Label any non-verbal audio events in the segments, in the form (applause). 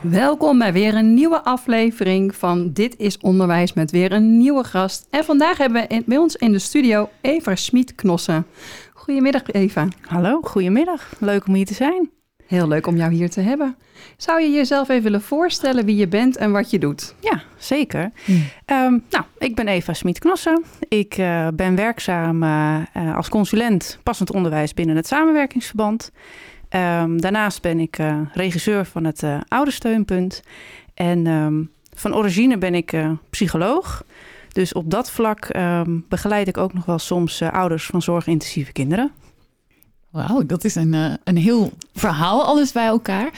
Welkom bij weer een nieuwe aflevering van Dit is Onderwijs met weer een nieuwe gast. En vandaag hebben we in- bij ons in de studio Eva Smit-Knossen. Goedemiddag Eva. Hallo, goedemiddag. Leuk om hier te zijn. Heel leuk om jou hier te hebben. Zou je jezelf even willen voorstellen wie je bent en wat je doet? Ja, zeker. Ehm, nou, ik ben Eva Smit-Knossen. Ik eh, ben werkzaam eh, eh, als consulent passend onderwijs binnen het samenwerkingsverband. Ehm, daarnaast ben ik eh, regisseur van het eh Oudersteunpunt. En ehm, van origine ben ik eh, psycholoog. Dus op dat vlak ehm, begeleid ik ook nog wel soms ouders van zorgintensieve kinderen. Wauw, dat is een, een heel verhaal alles bij elkaar.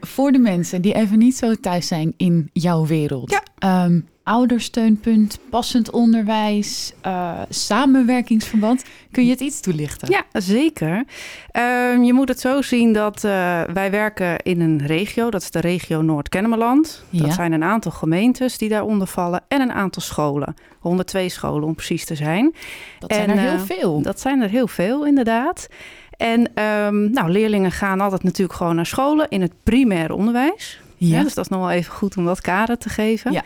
Voor de mensen die even niet zo thuis zijn in jouw wereld. Ja. Oudersteunpunt, passend onderwijs, eh, samenwerkingsverband. Kun je het iets toelichten? Ja, zeker. Ehm, je moet het zo zien dat eh, wij werken in een regio. Dat is de regio Noord-Kennemerland. Ja. Dat zijn een aantal gemeentes die daaronder vallen. En een aantal scholen. 102 scholen om precies te zijn. Dat zijn er heel eh, veel. Dat zijn er heel veel, inderdaad. En ehm, nou, leerlingen gaan altijd natuurlijk gewoon naar scholen in het primair onderwijs. ja. Ja, dus dat is nog wel even goed om dat kader te geven. Ja.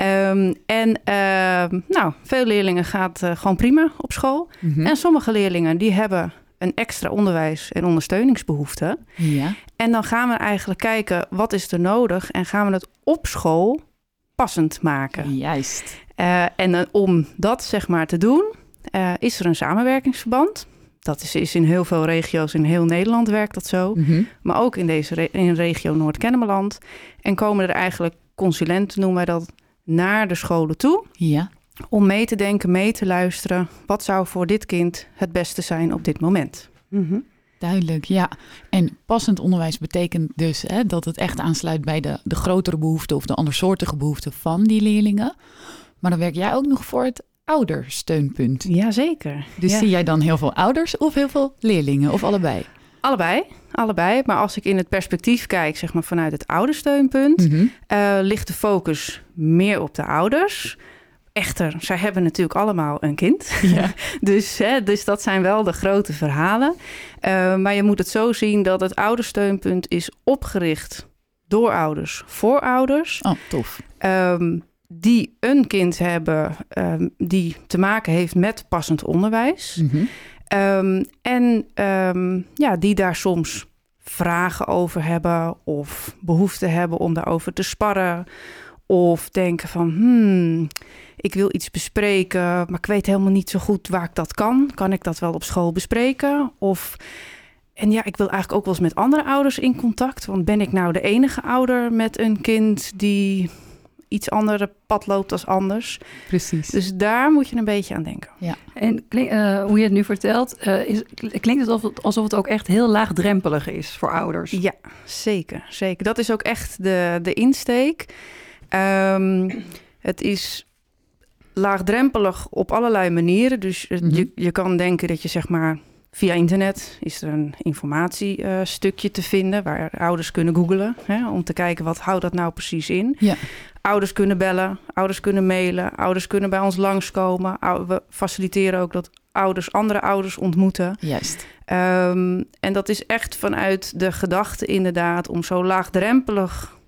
Ehm, en ehm, nou, veel leerlingen gaat eh, gewoon prima op school. Mhm. En sommige leerlingen die hebben een extra onderwijs- en ondersteuningsbehoefte. ja. En dan gaan we eigenlijk kijken wat is er nodig en gaan we het op school passend maken. Juist. Eh, en eh, om dat zeg maar te doen, is er een samenwerkingsverband. Dat is, is in heel veel regio's in heel Nederland werkt dat zo. Mhm. Maar ook in deze re- in regio Noord-Kennemerland. En komen er eigenlijk consulenten, noemen wij dat, naar de scholen toe. Ja. Om mee te denken, mee te luisteren. Wat zou voor dit kind het beste zijn op dit moment? Duidelijk, ja. En passend onderwijs betekent dus hè, dat het echt aansluit bij de, de grotere behoeften of de andersoortige behoeften van die leerlingen. Maar dan werk jij ook nog voor het oudersteunpunt. Jazeker. Dus Ja. zie jij dan heel veel ouders of heel veel leerlingen of allebei? Allebei, allebei. Maar als ik in het perspectief kijk, zeg maar vanuit het oudersteunpunt, Mhm. eh, ligt de focus meer op de ouders. Echter, zij hebben natuurlijk allemaal een kind. Ja. (laughs) Dus, hè, dus dat zijn wel de grote verhalen. Eh, maar je moet het zo zien dat het oudersteunpunt is opgericht door ouders voor ouders. Oh, tof. ehm, die een kind hebben ehm, die te maken heeft met passend onderwijs. Mhm. Ehm, en ja, die daar soms vragen over hebben of behoefte hebben om daarover te sparren. Of denken van, hmm, ik wil iets bespreken, maar ik weet helemaal niet zo goed waar ik dat kan. Kan ik dat wel op school bespreken? Of, en ja, ik wil eigenlijk ook wel eens met andere ouders in contact. Want ben ik nou de enige ouder met een kind die iets andere pad loopt als anders? Precies. Dus daar moet je een beetje aan denken. En klink- eh, hoe je het nu vertelt, eh, is, klinkt het alsof, het alsof het ook echt heel laagdrempelig is voor ouders. Ja, zeker, zeker. Dat is ook echt de, de insteek. Ehm, het is laagdrempelig op allerlei manieren. Dus Mhm. je, je kan denken dat je zeg maar via internet is er een informatiestukje te vinden waar ouders kunnen googlen hè, om te kijken wat houdt dat nou precies in. Ja. Ouders kunnen bellen, ouders kunnen mailen, ouders kunnen bij ons langskomen. We faciliteren ook dat ouders andere ouders ontmoeten. Juist. Ehm, en dat is echt vanuit de gedachte inderdaad om zo laagdrempelig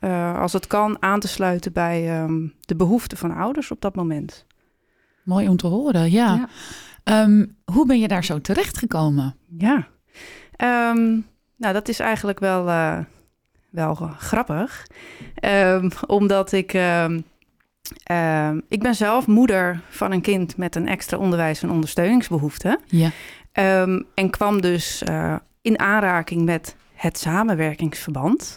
eh, als het kan aan te sluiten bij ehm, de behoeften van ouders op dat moment. Mooi om te horen, ja. Ja. Ehm, hoe ben je daar zo terecht gekomen? Ja, Ehm, nou dat is eigenlijk wel, eh, wel grappig. Ehm, omdat ik, ik ben zelf moeder van een kind met een extra onderwijs- en ondersteuningsbehoefte. Ja. En kwam dus eh, in aanraking met het samenwerkingsverband.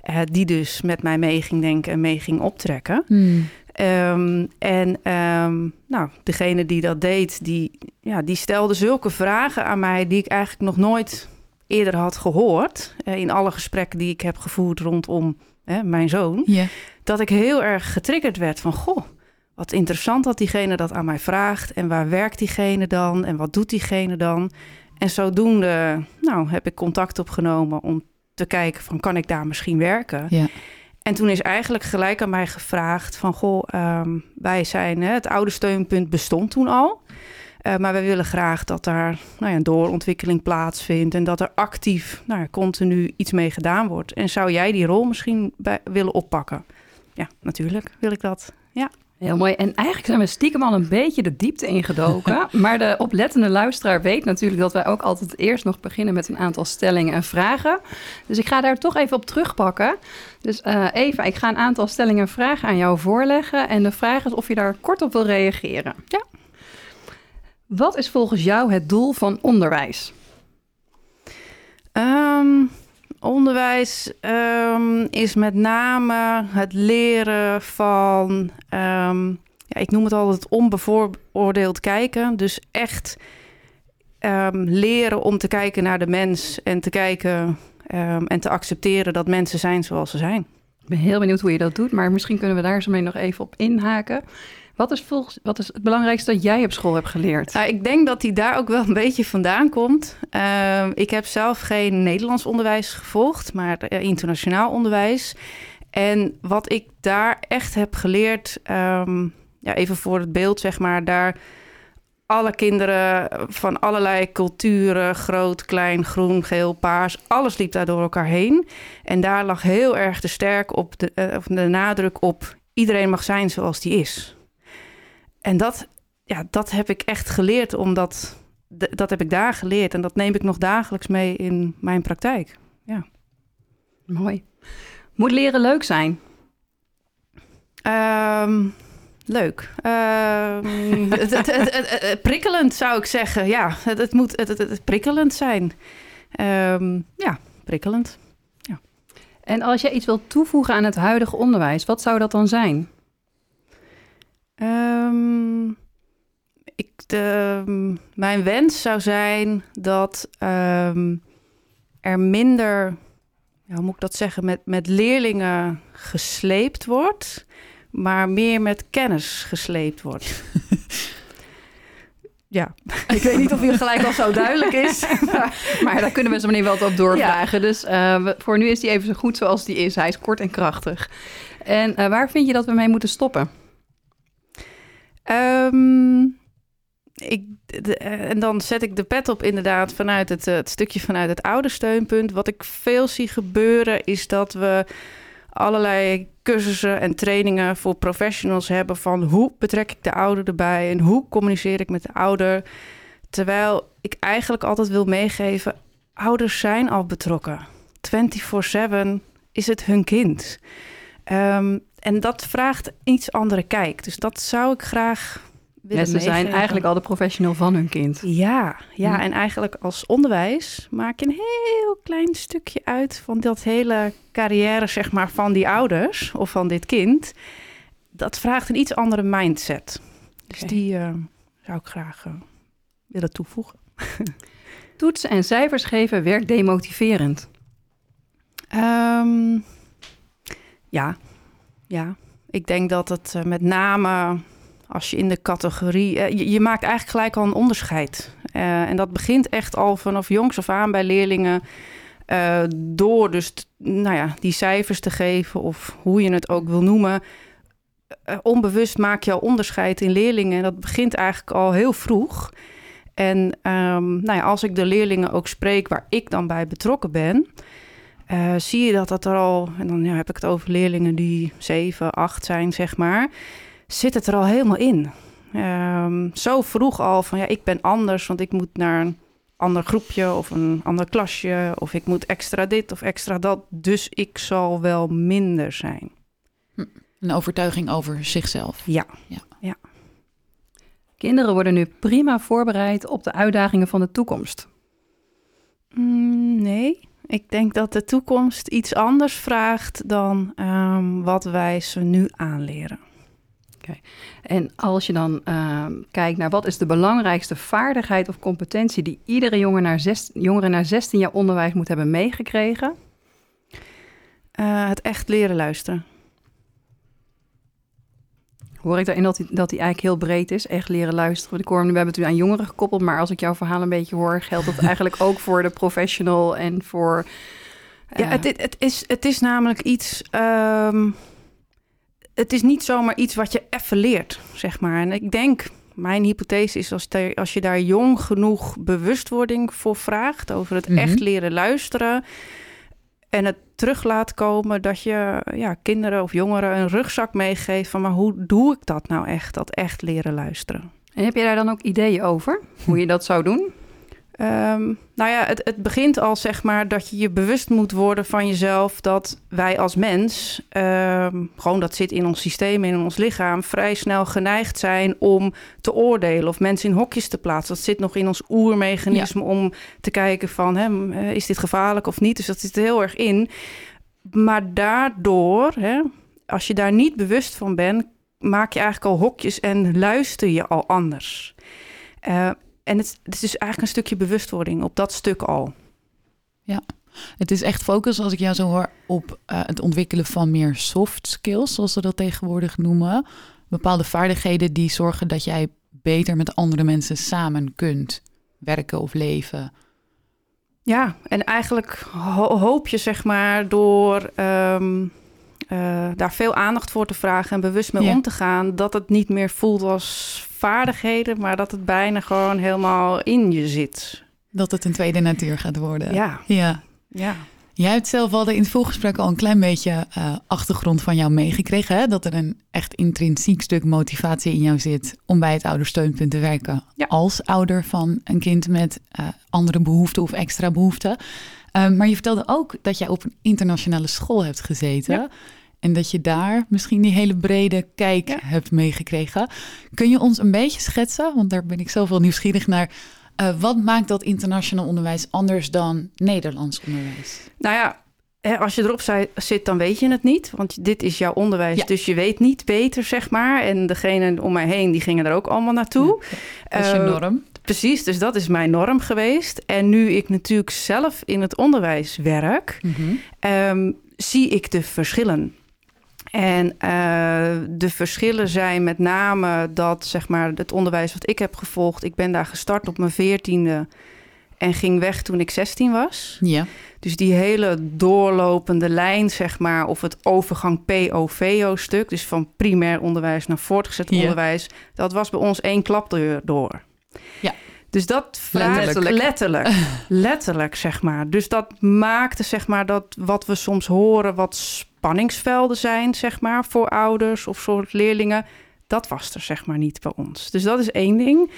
eh, die dus met mij mee ging denken en mee ging optrekken. Hmm. Ehm, en ehm, nou, degene die dat deed, die, ja, die stelde zulke vragen aan mij die ik eigenlijk nog nooit eerder had gehoord. eh, in alle gesprekken die ik heb gevoerd rondom hè, mijn zoon. Dat ik heel erg getriggerd werd van, goh, wat interessant dat diegene dat aan mij vraagt. En waar werkt diegene dan? En wat doet diegene dan? En zodoende nou, heb ik contact opgenomen om te kijken van kan ik daar misschien werken? Ja. En toen is eigenlijk gelijk aan mij gevraagd van goh, ehm, wij zijn, het oude steunpunt bestond toen al. Uh, maar we willen graag dat daar nou ja, een doorontwikkeling plaatsvindt en dat er actief nou continu iets mee gedaan wordt. En zou jij die rol misschien willen oppakken? Ja, natuurlijk wil ik dat. Ja. Heel mooi. En eigenlijk zijn we stiekem al een beetje de diepte ingedoken. (laughs) maar de oplettende luisteraar weet natuurlijk dat wij ook altijd eerst nog beginnen met een aantal stellingen en vragen. Dus ik ga daar toch even op terugpakken. Dus uh, Eva, ik ga een aantal stellingen en vragen aan jou voorleggen. En de vraag is of je daar kort op wil reageren. Ja. Wat is volgens jou het doel van onderwijs? Um, onderwijs um, is met name het leren van, um, ja, ik noem het altijd onbevooroordeeld kijken. Dus echt leren om te kijken naar de mens en te kijken en te accepteren dat mensen zijn zoals ze zijn. Ik ben heel benieuwd hoe je dat doet, maar misschien kunnen we daar zo mee nog even op inhaken. Wat is, volgens, wat is het belangrijkste dat jij op school hebt geleerd? Nou, ik denk dat die daar ook wel een beetje vandaan komt. Uh, ik heb zelf geen Nederlands onderwijs gevolgd, maar uh, internationaal onderwijs. En wat ik daar echt heb geleerd, um, ja, even voor het beeld zeg maar, daar alle kinderen van allerlei culturen, groot, klein, groen, geel, paars, alles liep daar door elkaar heen. En daar lag heel erg de sterk op de, uh, de nadruk op iedereen mag zijn zoals die is. En dat, ja, dat heb ik echt geleerd, omdat dat heb ik daar geleerd. En dat neem ik nog dagelijks mee in mijn praktijk. Ja. Mooi. Moet leren leuk zijn? Um, leuk. (laughs) Het, het, het, prikkelend zou ik zeggen. Ja, het, moet het, prikkelend zijn. Um, ja, prikkelend. Ja. En als je iets wilt toevoegen aan het huidige onderwijs, wat zou dat dan zijn? Um, ik, de, mijn wens zou zijn dat um, er minder, ja, hoe moet ik dat zeggen, met, met leerlingen gesleept wordt, maar meer met kennis gesleept wordt. (laughs) ja, ik weet niet of hier gelijk al zo duidelijk is. (laughs) maar, maar daar kunnen we zo meteen wel op doorvragen. Ja. Dus uh, voor nu is die even zo goed zoals die is. Hij is kort en krachtig. En uh, waar vind je dat we mee moeten stoppen? Um, ik, de, en dan zet ik de pet op inderdaad vanuit het, het stukje vanuit het oude steunpunt. Wat ik veel zie gebeuren is dat we allerlei cursussen en trainingen voor professionals hebben van hoe betrek ik de ouder erbij en hoe communiceer ik met de ouder. Terwijl ik eigenlijk altijd wil meegeven, ouders zijn al betrokken. 24/7 is het hun kind. Um, en dat vraagt iets andere kijk. Dus dat zou ik graag willen ja, ze zijn eigenlijk al de professional van hun kind. Ja, ja, en eigenlijk als onderwijs maak je een heel klein stukje uit van dat hele carrière, zeg maar, van die ouders of van dit kind. Dat vraagt een iets andere mindset. Dus okay. die uh, zou ik graag uh, willen toevoegen. (laughs) Toetsen en cijfers geven werkt demotiverend. Um, ja, ja, ik denk dat het uh, met name als je in de categorie. Uh, je, maakt eigenlijk gelijk al een onderscheid. Uh, en dat begint echt al vanaf jongs af aan bij leerlingen. door dus nou ja, die cijfers te geven, of hoe je het ook wil noemen. onbewust maak je al onderscheid in leerlingen. En dat begint eigenlijk al heel vroeg. En um, nou ja, als ik de leerlingen ook spreek waar ik dan bij betrokken ben. Zie je dat dat er al, en dan heb ik het over leerlingen die 7, 8 zijn, zeg maar, zit het er al helemaal in. Um, zo vroeg al van ja, ik ben anders, want ik moet naar een ander groepje of een ander klasje, of ik moet extra dit of extra dat, dus ik zal wel minder zijn. Hm. Een overtuiging over zichzelf. Ja. ja. ja. Kinderen worden nu prima voorbereid op de uitdagingen van de toekomst. Mm, nee. Ik denk dat de toekomst iets anders vraagt dan um, wat wij ze nu aanleren. Okay. En als je dan uh, kijkt naar wat is de belangrijkste vaardigheid of competentie die iedere jongen naar zes, jongere na 16 jaar onderwijs moet hebben meegekregen? Uh, het echt leren luisteren. Hoor ik daarin dat die, dat die eigenlijk heel breed is, echt leren luisteren. Ik hoor we hebben het nu aan jongeren gekoppeld, maar als ik jouw verhaal een beetje hoor, geldt dat (laughs) eigenlijk ook voor de professional en voor... Ja, eh, het, het, het is, het is namelijk iets. ehm, het is niet zomaar iets wat je even leert, zeg maar. En ik denk, mijn hypothese is als, als je daar jong genoeg bewustwording voor vraagt, over het Mhm. echt leren luisteren en het terug laat komen, dat je ja, kinderen of jongeren een rugzak meegeeft van, maar hoe doe ik dat nou echt, dat echt leren luisteren? En heb je daar dan ook ideeën over, hoe je dat zou doen? Ehm, nou ja, het, het begint al zeg maar dat je je bewust moet worden van jezelf dat wij als mens, ehm, gewoon dat zit in ons systeem, in ons lichaam, vrij snel geneigd zijn om te oordelen of mensen in hokjes te plaatsen. Dat zit nog in ons oermechanisme om te kijken van, hè, eh, is dit gevaarlijk of niet? Dus dat zit er heel erg in. Maar daardoor, hè, als je daar niet bewust van bent, maak je eigenlijk al hokjes en luister je al anders. Eh, en het, het is dus eigenlijk een stukje bewustwording op dat stuk al. Het is echt focus, als ik jou zo hoor, op eh, het ontwikkelen van meer soft skills, zoals ze dat tegenwoordig noemen. Bepaalde vaardigheden die zorgen dat jij beter met andere mensen samen kunt werken of leven. Ja, en eigenlijk ho- hoop je zeg maar door ehm, eh, daar veel aandacht voor te vragen en bewust mee Ja. om te gaan, dat het niet meer voelt als vaardigheden, maar dat het bijna gewoon helemaal in je zit. Dat het een tweede natuur gaat worden. Ja, ja. ja. Jij hebt zelf al in het voorgesprek al een klein beetje eh, achtergrond van jou meegekregen. Hè? Dat er een echt intrinsiek stuk motivatie in jou zit om bij het oudersteunpunt te werken. Ja. Als ouder van een kind met eh, andere behoeften of extra behoeften. Eh, maar je vertelde ook dat jij op een internationale school hebt gezeten. Ja. En dat je daar misschien die hele brede kijk Ja. hebt meegekregen. Kun je ons een beetje schetsen, want daar ben ik zoveel nieuwsgierig naar. eh, wat maakt dat internationaal onderwijs anders dan Nederlands onderwijs? Nou ja, als je erop zi- zit, dan weet je het niet. Want dit is jouw onderwijs, Ja. dus je weet niet beter, zeg maar. En degenen om mij heen, die gingen er ook allemaal naartoe. Dat is je Eh, norm. Precies, dus dat is mijn norm geweest. En nu ik natuurlijk zelf in het onderwijs werk, Mhm. ehm, zie ik de verschillen. En eh, de verschillen zijn met name dat zeg maar, het onderwijs wat ik heb gevolgd, ik ben daar gestart op mijn veertiende en ging weg toen ik 16 was. Ja. Dus die hele doorlopende lijn, zeg maar, of het overgang PO-VO-stuk, dus van primair onderwijs naar voortgezet Ja. onderwijs, dat was bij ons één klapdeur door. Ja. Dus dat vraagt Letterlijk. letterlijk, (laughs) letterlijk, zeg maar. Dus dat maakte, zeg maar, dat wat we soms horen, wat spanningsvelden zijn, zeg maar, voor ouders of soort leerlingen, dat was er, zeg maar, niet bij ons. Dus dat is één ding.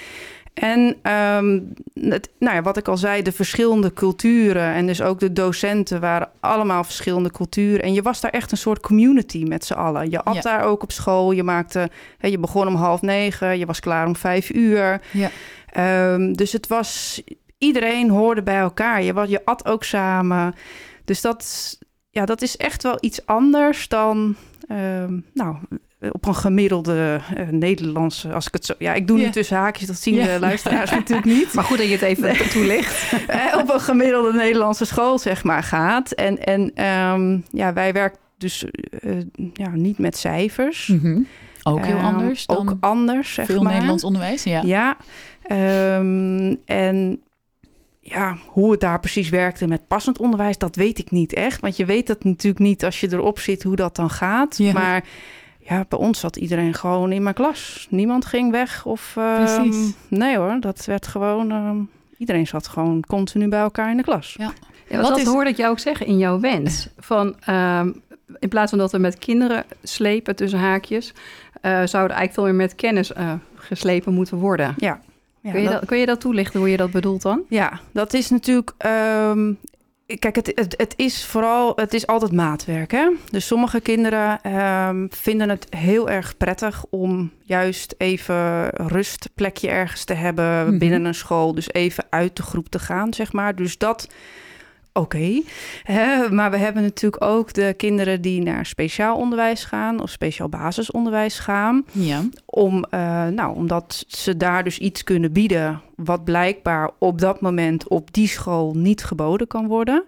En ehm, het, nou ja, wat ik al zei, de verschillende culturen en dus ook de docenten waren allemaal verschillende culturen. En je was daar echt een soort community met z'n allen. Je at Ja. daar ook op school. Je maakte, hè, je begon om half negen, je was klaar om vijf uur. Ja. Ehm, dus het was, iedereen hoorde bij elkaar. Je, je at ook samen. Dus dat, ja, dat is echt wel iets anders dan, ehm, nou, op een gemiddelde eh, Nederlandse, als ik het zo... Ja, ik doe nu tussen haakjes, dat zien de luisteraars (laughs) natuurlijk niet. Maar goed dat je het even toelicht. (laughs) Eh, op een gemiddelde Nederlandse school, zeg maar, gaat. En, en ehm, ja, wij werken dus eh, ja, niet met cijfers. Mhm. Ook heel Ehm, anders dan Ook anders, zeg veel maar. Nederlands onderwijs. Ja. Ja. En ja, hoe het daar precies werkte met passend onderwijs, dat weet ik niet echt. Want je weet dat natuurlijk niet als je erop zit hoe dat dan gaat. Ja. Maar ja, bij ons zat iedereen gewoon in mijn klas. Niemand ging weg of... ehm, Precies. Nee hoor, dat werd gewoon... ehm, iedereen zat gewoon continu bij elkaar in de klas. Ja. Ja, Wat dat is- hoorde ik jou ook zeggen in jouw wens. Van, ehm, in plaats van dat we met kinderen slepen tussen haakjes... eh, zouden eigenlijk veel meer met kennis eh, geslepen moeten worden. Ja. Ja, kun, je dat- dat, kun je dat toelichten, hoe je dat bedoelt dan? Ja, dat is natuurlijk. ehm, kijk, het, het, het is vooral. Het is altijd maatwerk. Hè? Dus sommige kinderen ehm, vinden het heel erg prettig om juist even rustplekje ergens te hebben Mhm. binnen een school. Dus even uit de groep te gaan, zeg maar. Dus dat. Oké, maar we hebben natuurlijk ook de kinderen die naar speciaal onderwijs gaan of speciaal basisonderwijs gaan Ja. om, eh, nou, omdat ze daar dus iets kunnen bieden wat blijkbaar op dat moment op die school niet geboden kan worden.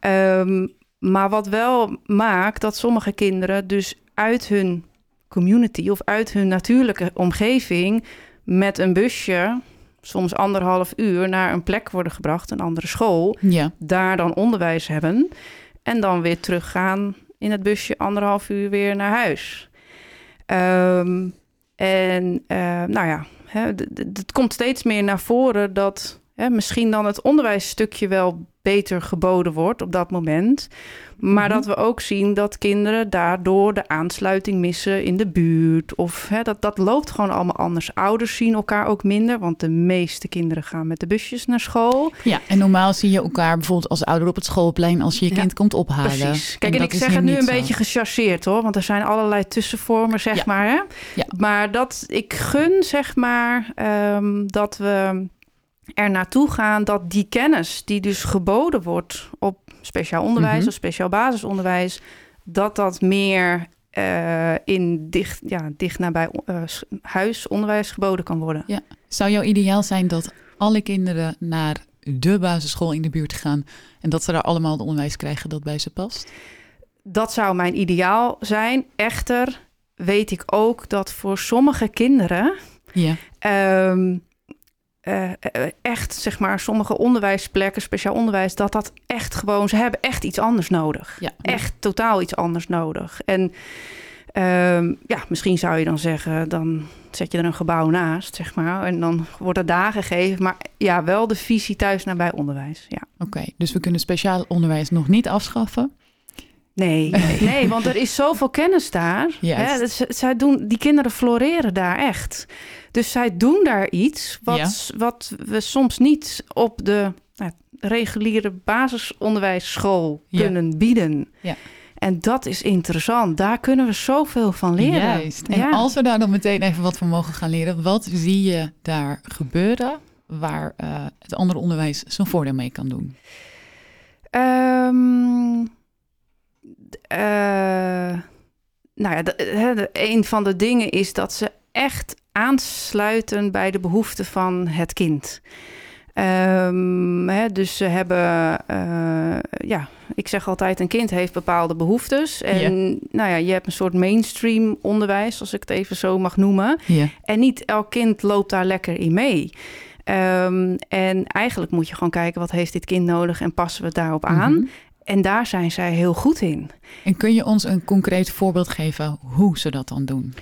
Ehm, maar wat wel maakt dat sommige kinderen dus uit hun community of uit hun natuurlijke omgeving met een busje, soms anderhalf uur, naar een plek worden gebracht, een andere school, Ja, daar dan onderwijs hebben en dan weer teruggaan in het busje anderhalf uur weer naar huis. Ehm, en eh, nou ja, het komt steeds meer naar voren dat hè, misschien dan het onderwijsstukje wel beter geboden wordt op dat moment. Maar Mhm. dat we ook zien dat kinderen daardoor de aansluiting missen in de buurt. Of hè, dat, dat loopt gewoon allemaal anders. Ouders zien elkaar ook minder, want de meeste kinderen gaan met de busjes naar school. ja, en normaal zie je elkaar bijvoorbeeld als ouder op het schoolplein als je je Ja, kind komt ophalen. Precies. Kijk, en, ik zeg het nu een zo. beetje gechargeerd hoor, want er zijn allerlei tussenvormen, zeg Ja. maar. Hè? Ja. Maar dat ik gun, zeg maar, ehm, dat we er naartoe gaan dat die kennis die dus geboden wordt op speciaal onderwijs Mhm. of speciaal basisonderwijs, dat dat meer eh, in dicht, ja, dicht nabij huis onderwijs geboden kan worden. Zou jouw ideaal zijn dat alle kinderen naar de basisschool in de buurt gaan en dat ze daar allemaal het onderwijs krijgen dat bij ze past? Dat zou mijn ideaal zijn. Echter weet ik ook dat voor sommige kinderen Ja, Ehm, eh, eh, echt, zeg maar, sommige onderwijsplekken, speciaal onderwijs, dat dat echt gewoon, ze hebben echt iets anders nodig. ja. Echt totaal iets anders nodig. En ehm, ja, misschien zou je dan zeggen, dan zet je er een gebouw naast, zeg maar, en dan wordt er daar gegeven. Maar ja, wel de visie thuis nabij onderwijs. Ja. Oké, dus we kunnen speciaal onderwijs nog niet afschaffen. Nee, (laughs) nee, nee, want er is zoveel kennis daar. Hè, dus zij doen, die kinderen floreren daar echt. Dus zij doen daar iets wat, wat we soms niet op de nou, reguliere basisonderwijsschool Ja. kunnen bieden. Ja. En dat is interessant. Daar kunnen we zoveel van leren. Juist. En Ja. als we daar dan meteen even wat van mogen gaan leren, wat zie je daar gebeuren waar eh, het andere onderwijs zijn voordeel mee kan doen? Ehm, eh, nou ja, de, hè, de- een van de dingen is dat ze echt aansluiten bij de behoeften van het kind. Ehm, hè, dus ze hebben, eh, ja, ik zeg altijd, een kind heeft bepaalde behoeftes. En nou ja, je hebt een soort mainstream onderwijs, als ik het even zo mag noemen. Ja. En niet elk kind loopt daar lekker in mee. Ehm, en eigenlijk moet je gewoon kijken, wat heeft dit kind nodig en passen we het daarop aan? Mhm. En daar zijn zij heel goed in. En kun je ons een concreet voorbeeld geven hoe ze dat dan doen?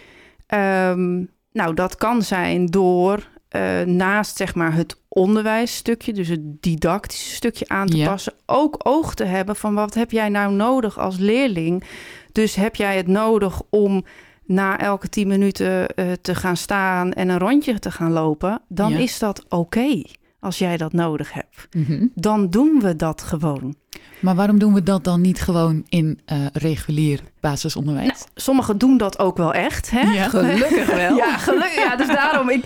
Ehm, nou, dat kan zijn door eh, naast zeg maar het onderwijsstukje, dus het didactische stukje aan te Ja. passen, ook oog te hebben van wat heb jij nou nodig als leerling. Dus heb jij het nodig om na elke tien minuten eh, te gaan staan en een rondje te gaan lopen, dan Ja. is dat oké als jij dat nodig hebt. Mhm. Dan doen we dat gewoon. Maar waarom doen we dat dan niet gewoon in eh, regulier basisonderwijs? Nou, sommigen doen dat ook wel echt. Hè? Ja. Gelukkig (laughs) wel. Ja, gelukkig. Ja, dus daarom ik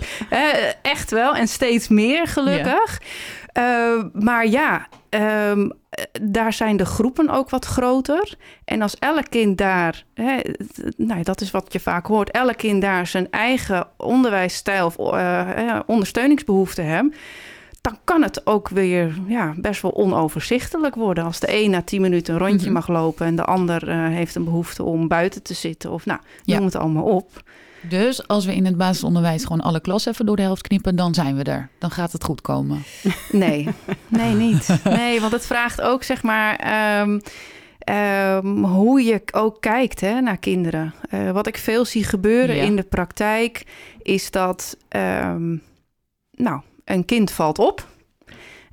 echt wel en steeds meer gelukkig. Eh, maar ja, ehm, eh, daar zijn de groepen ook wat groter. En als elk kind daar, hè, nou, dat is wat je vaak hoort, elk kind daar zijn eigen onderwijsstijl of eh, eh, ondersteuningsbehoeften hebben. Dan kan het ook weer ja, best wel onoverzichtelijk worden. Als de een na tien minuten een rondje Mhm. mag lopen en de ander eh, heeft een behoefte om buiten te zitten. Of nou, Ja. noem het allemaal op. Dus als we in het basisonderwijs gewoon alle klassen even door de helft knippen, dan zijn we er. Dan gaat het goed komen. (laughs) Nee, nee, niet. Nee, want het vraagt ook, zeg maar, ehm, ehm, hoe je ook kijkt hè, naar kinderen. Eh, wat ik veel zie gebeuren Ja. in de praktijk is dat, ehm, nou, een kind valt op.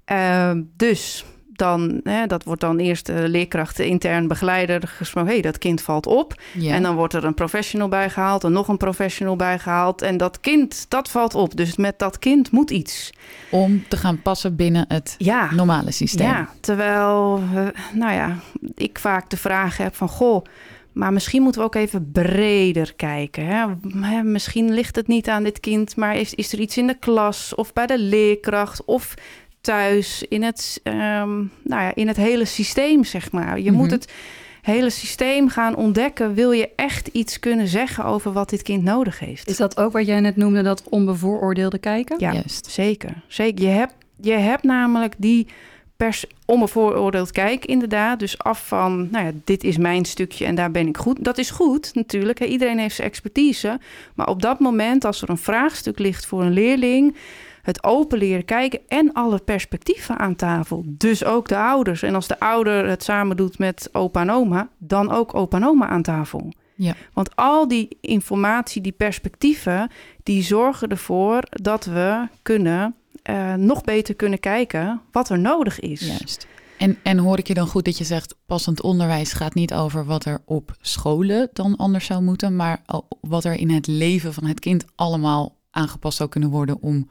Ehm, dus dan, hè, dat wordt dan eerst de leerkracht, de intern begeleider gesproken. hey, dat kind valt op. Ja. En dan wordt er een professional bijgehaald en nog een professional bijgehaald. En dat kind, dat valt op. Dus met dat kind moet iets. Om te gaan passen binnen het Ja, normale systeem. ja, terwijl, eh, nou ja, ik vaak de vraag heb van... goh, maar misschien moeten we ook even breder kijken. Hè? Hè, Misschien ligt het niet aan dit kind... maar is, is er iets in de klas of bij de leerkracht... of thuis in het, ehm, nou ja, in het hele systeem, zeg maar. Je moet Mhm. het hele systeem gaan ontdekken... wil je echt iets kunnen zeggen over wat dit kind nodig heeft. Is dat ook wat jij net noemde, dat onbevooroordeelde kijken? Ja. Juist. Zeker, zeker. Je hebt, je hebt namelijk die pers onbevooroordeeld kijk, inderdaad. Dus af van, nou ja, dit is mijn stukje en daar ben ik goed. Dat is goed, natuurlijk. Hè. Iedereen heeft zijn expertise. Maar op dat moment, als er een vraagstuk ligt voor een leerling... het open leren kijken en alle perspectieven aan tafel. Dus ook de ouders. En als de ouder het samen doet met opa en oma... dan ook opa en oma aan tafel. Ja. Want al die informatie, die perspectieven... die zorgen ervoor dat we kunnen... eh, nog beter kunnen kijken wat er nodig is. Juist. En, en hoor ik je dan goed dat je zegt, passend onderwijs gaat niet over wat er op scholen dan anders zou moeten, maar wat er in het leven van het kind allemaal aangepast zou kunnen worden om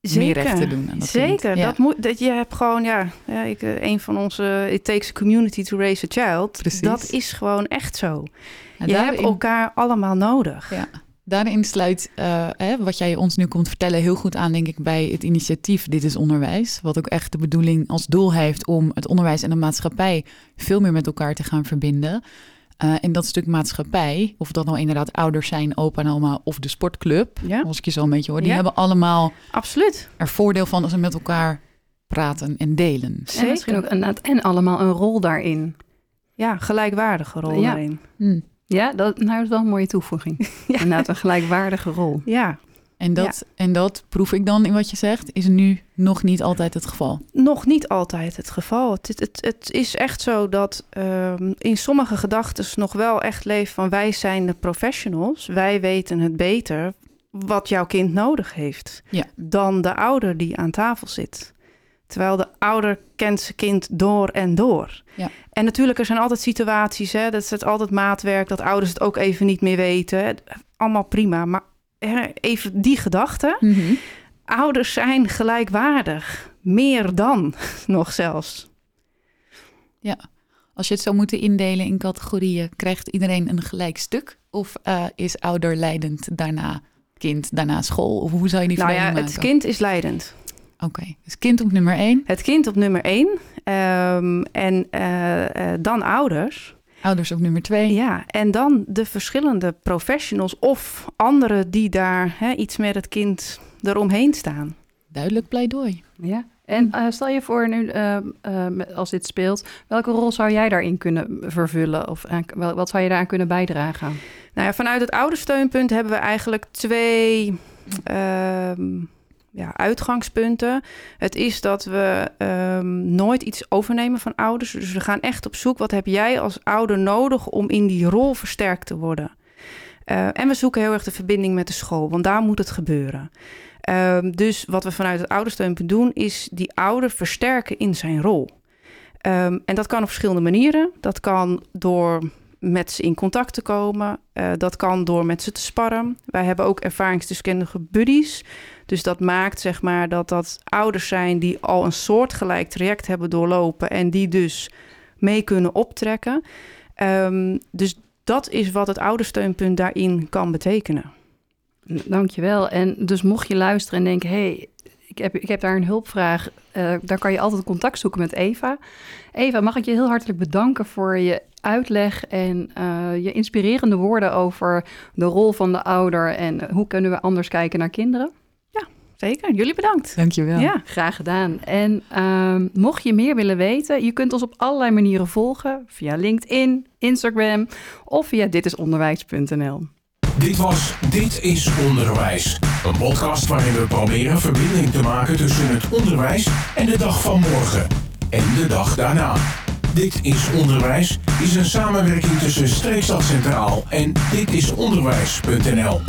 meer recht te doen aan dat Zeker. Ja. Dat moet, dat je hebt gewoon, ja, ja ik, eh, een van onze It Takes a Community to Raise a Child. Precies. Dat is gewoon echt zo. Ja, je daarin- hebt elkaar allemaal nodig. Ja. Daarin sluit eh, hè, wat jij ons nu komt vertellen heel goed aan, denk ik, bij het initiatief Dit is Onderwijs. Wat ook echt de bedoeling als doel heeft om het onderwijs en de maatschappij veel meer met elkaar te gaan verbinden. Eh, en dat stuk maatschappij, of dat nou inderdaad ouders zijn, opa en oma of de sportclub, Ja, als ik je zo een beetje hoor, die Ja. hebben allemaal absoluut. er voordeel van als ze met elkaar praten en delen. En misschien ook inderdaad en allemaal een rol daarin. Ja, gelijkwaardige rol Ja. daarin. Hm. Ja, dat nou, is wel een mooie toevoeging. (laughs) Inderdaad, een gelijkwaardige rol. Ja, En, dat, en dat proef ik dan in wat je zegt, is nu nog niet altijd het geval. nog niet altijd het geval. Het, het, het, het is echt zo dat ehm, in sommige gedachten nog wel echt leeft van wij zijn de professionals. Wij weten het beter wat jouw kind nodig heeft Ja. dan de ouder die aan tafel zit. Terwijl de ouder kent zijn kind door en door. Ja. En natuurlijk, er zijn altijd situaties, hè, dat is het altijd maatwerk, dat ouders het ook even niet meer weten. Allemaal prima, maar even die gedachte ouders zijn gelijkwaardig. Meer dan (laughs) nog zelfs. Als je het zou moeten indelen in categorieën, krijgt iedereen een gelijk stuk? Of eh, is ouder leidend daarna kind, daarna school? Of hoe zou je die Nou ja, het kind is leidend. Oké, dus kind op nummer één, Het kind op nummer één. ehm, en eh, eh, dan ouders. ouders op nummer twee. Ja, en dan de verschillende professionals of anderen die daar hè, iets met het kind eromheen staan. Duidelijk pleidooi. Ja. En eh, stel je voor nu, eh, eh, met- als dit speelt, welke rol zou jij daarin kunnen vervullen? Of aan- wel- wat zou je daaraan kunnen bijdragen? Nou ja, vanuit het oudersteunpunt hebben we eigenlijk twee ehm, ja, uitgangspunten. Het is dat we ehm, nooit iets overnemen van ouders. Dus we gaan echt op zoek. Wat heb jij als ouder nodig om in die rol versterkt te worden? Eh, en we zoeken heel erg de verbinding met de school, want daar moet het gebeuren. Ehm, dus wat we vanuit het oudersteunpunt doen, is die ouder versterken in zijn rol. Ehm, en dat kan op verschillende manieren. Dat kan door met ze in contact te komen. Eh, dat kan door met ze te sparren. Wij hebben ook ervaringsdeskundige buddies. Dus dat maakt zeg maar dat dat ouders zijn die al een soortgelijk traject hebben doorlopen en die dus mee kunnen optrekken. Ehm, dus dat is wat het oudersteunpunt daarin kan betekenen. Dankjewel. En dus mocht je luisteren en denken, hey, ik heb, ik heb daar een hulpvraag, eh daar kan je altijd contact zoeken met Eva. Eva, mag ik je heel hartelijk bedanken voor je uitleg en eh, je inspirerende woorden over de rol van de ouder en hoe kunnen we anders kijken naar kinderen? Zeker, jullie bedankt. Dankjewel. Ja, Graag gedaan. En ehm, mocht je meer willen weten, je kunt ons op allerlei manieren volgen. Via LinkedIn, Instagram of via ditisonderwijs.nl. Dit was Dit is Onderwijs. Een podcast waarin we proberen verbinding te maken tussen het onderwijs en de dag van morgen. En de dag daarna. Dit is Onderwijs is een samenwerking tussen Streekstad Centraal en ditisonderwijs.nl.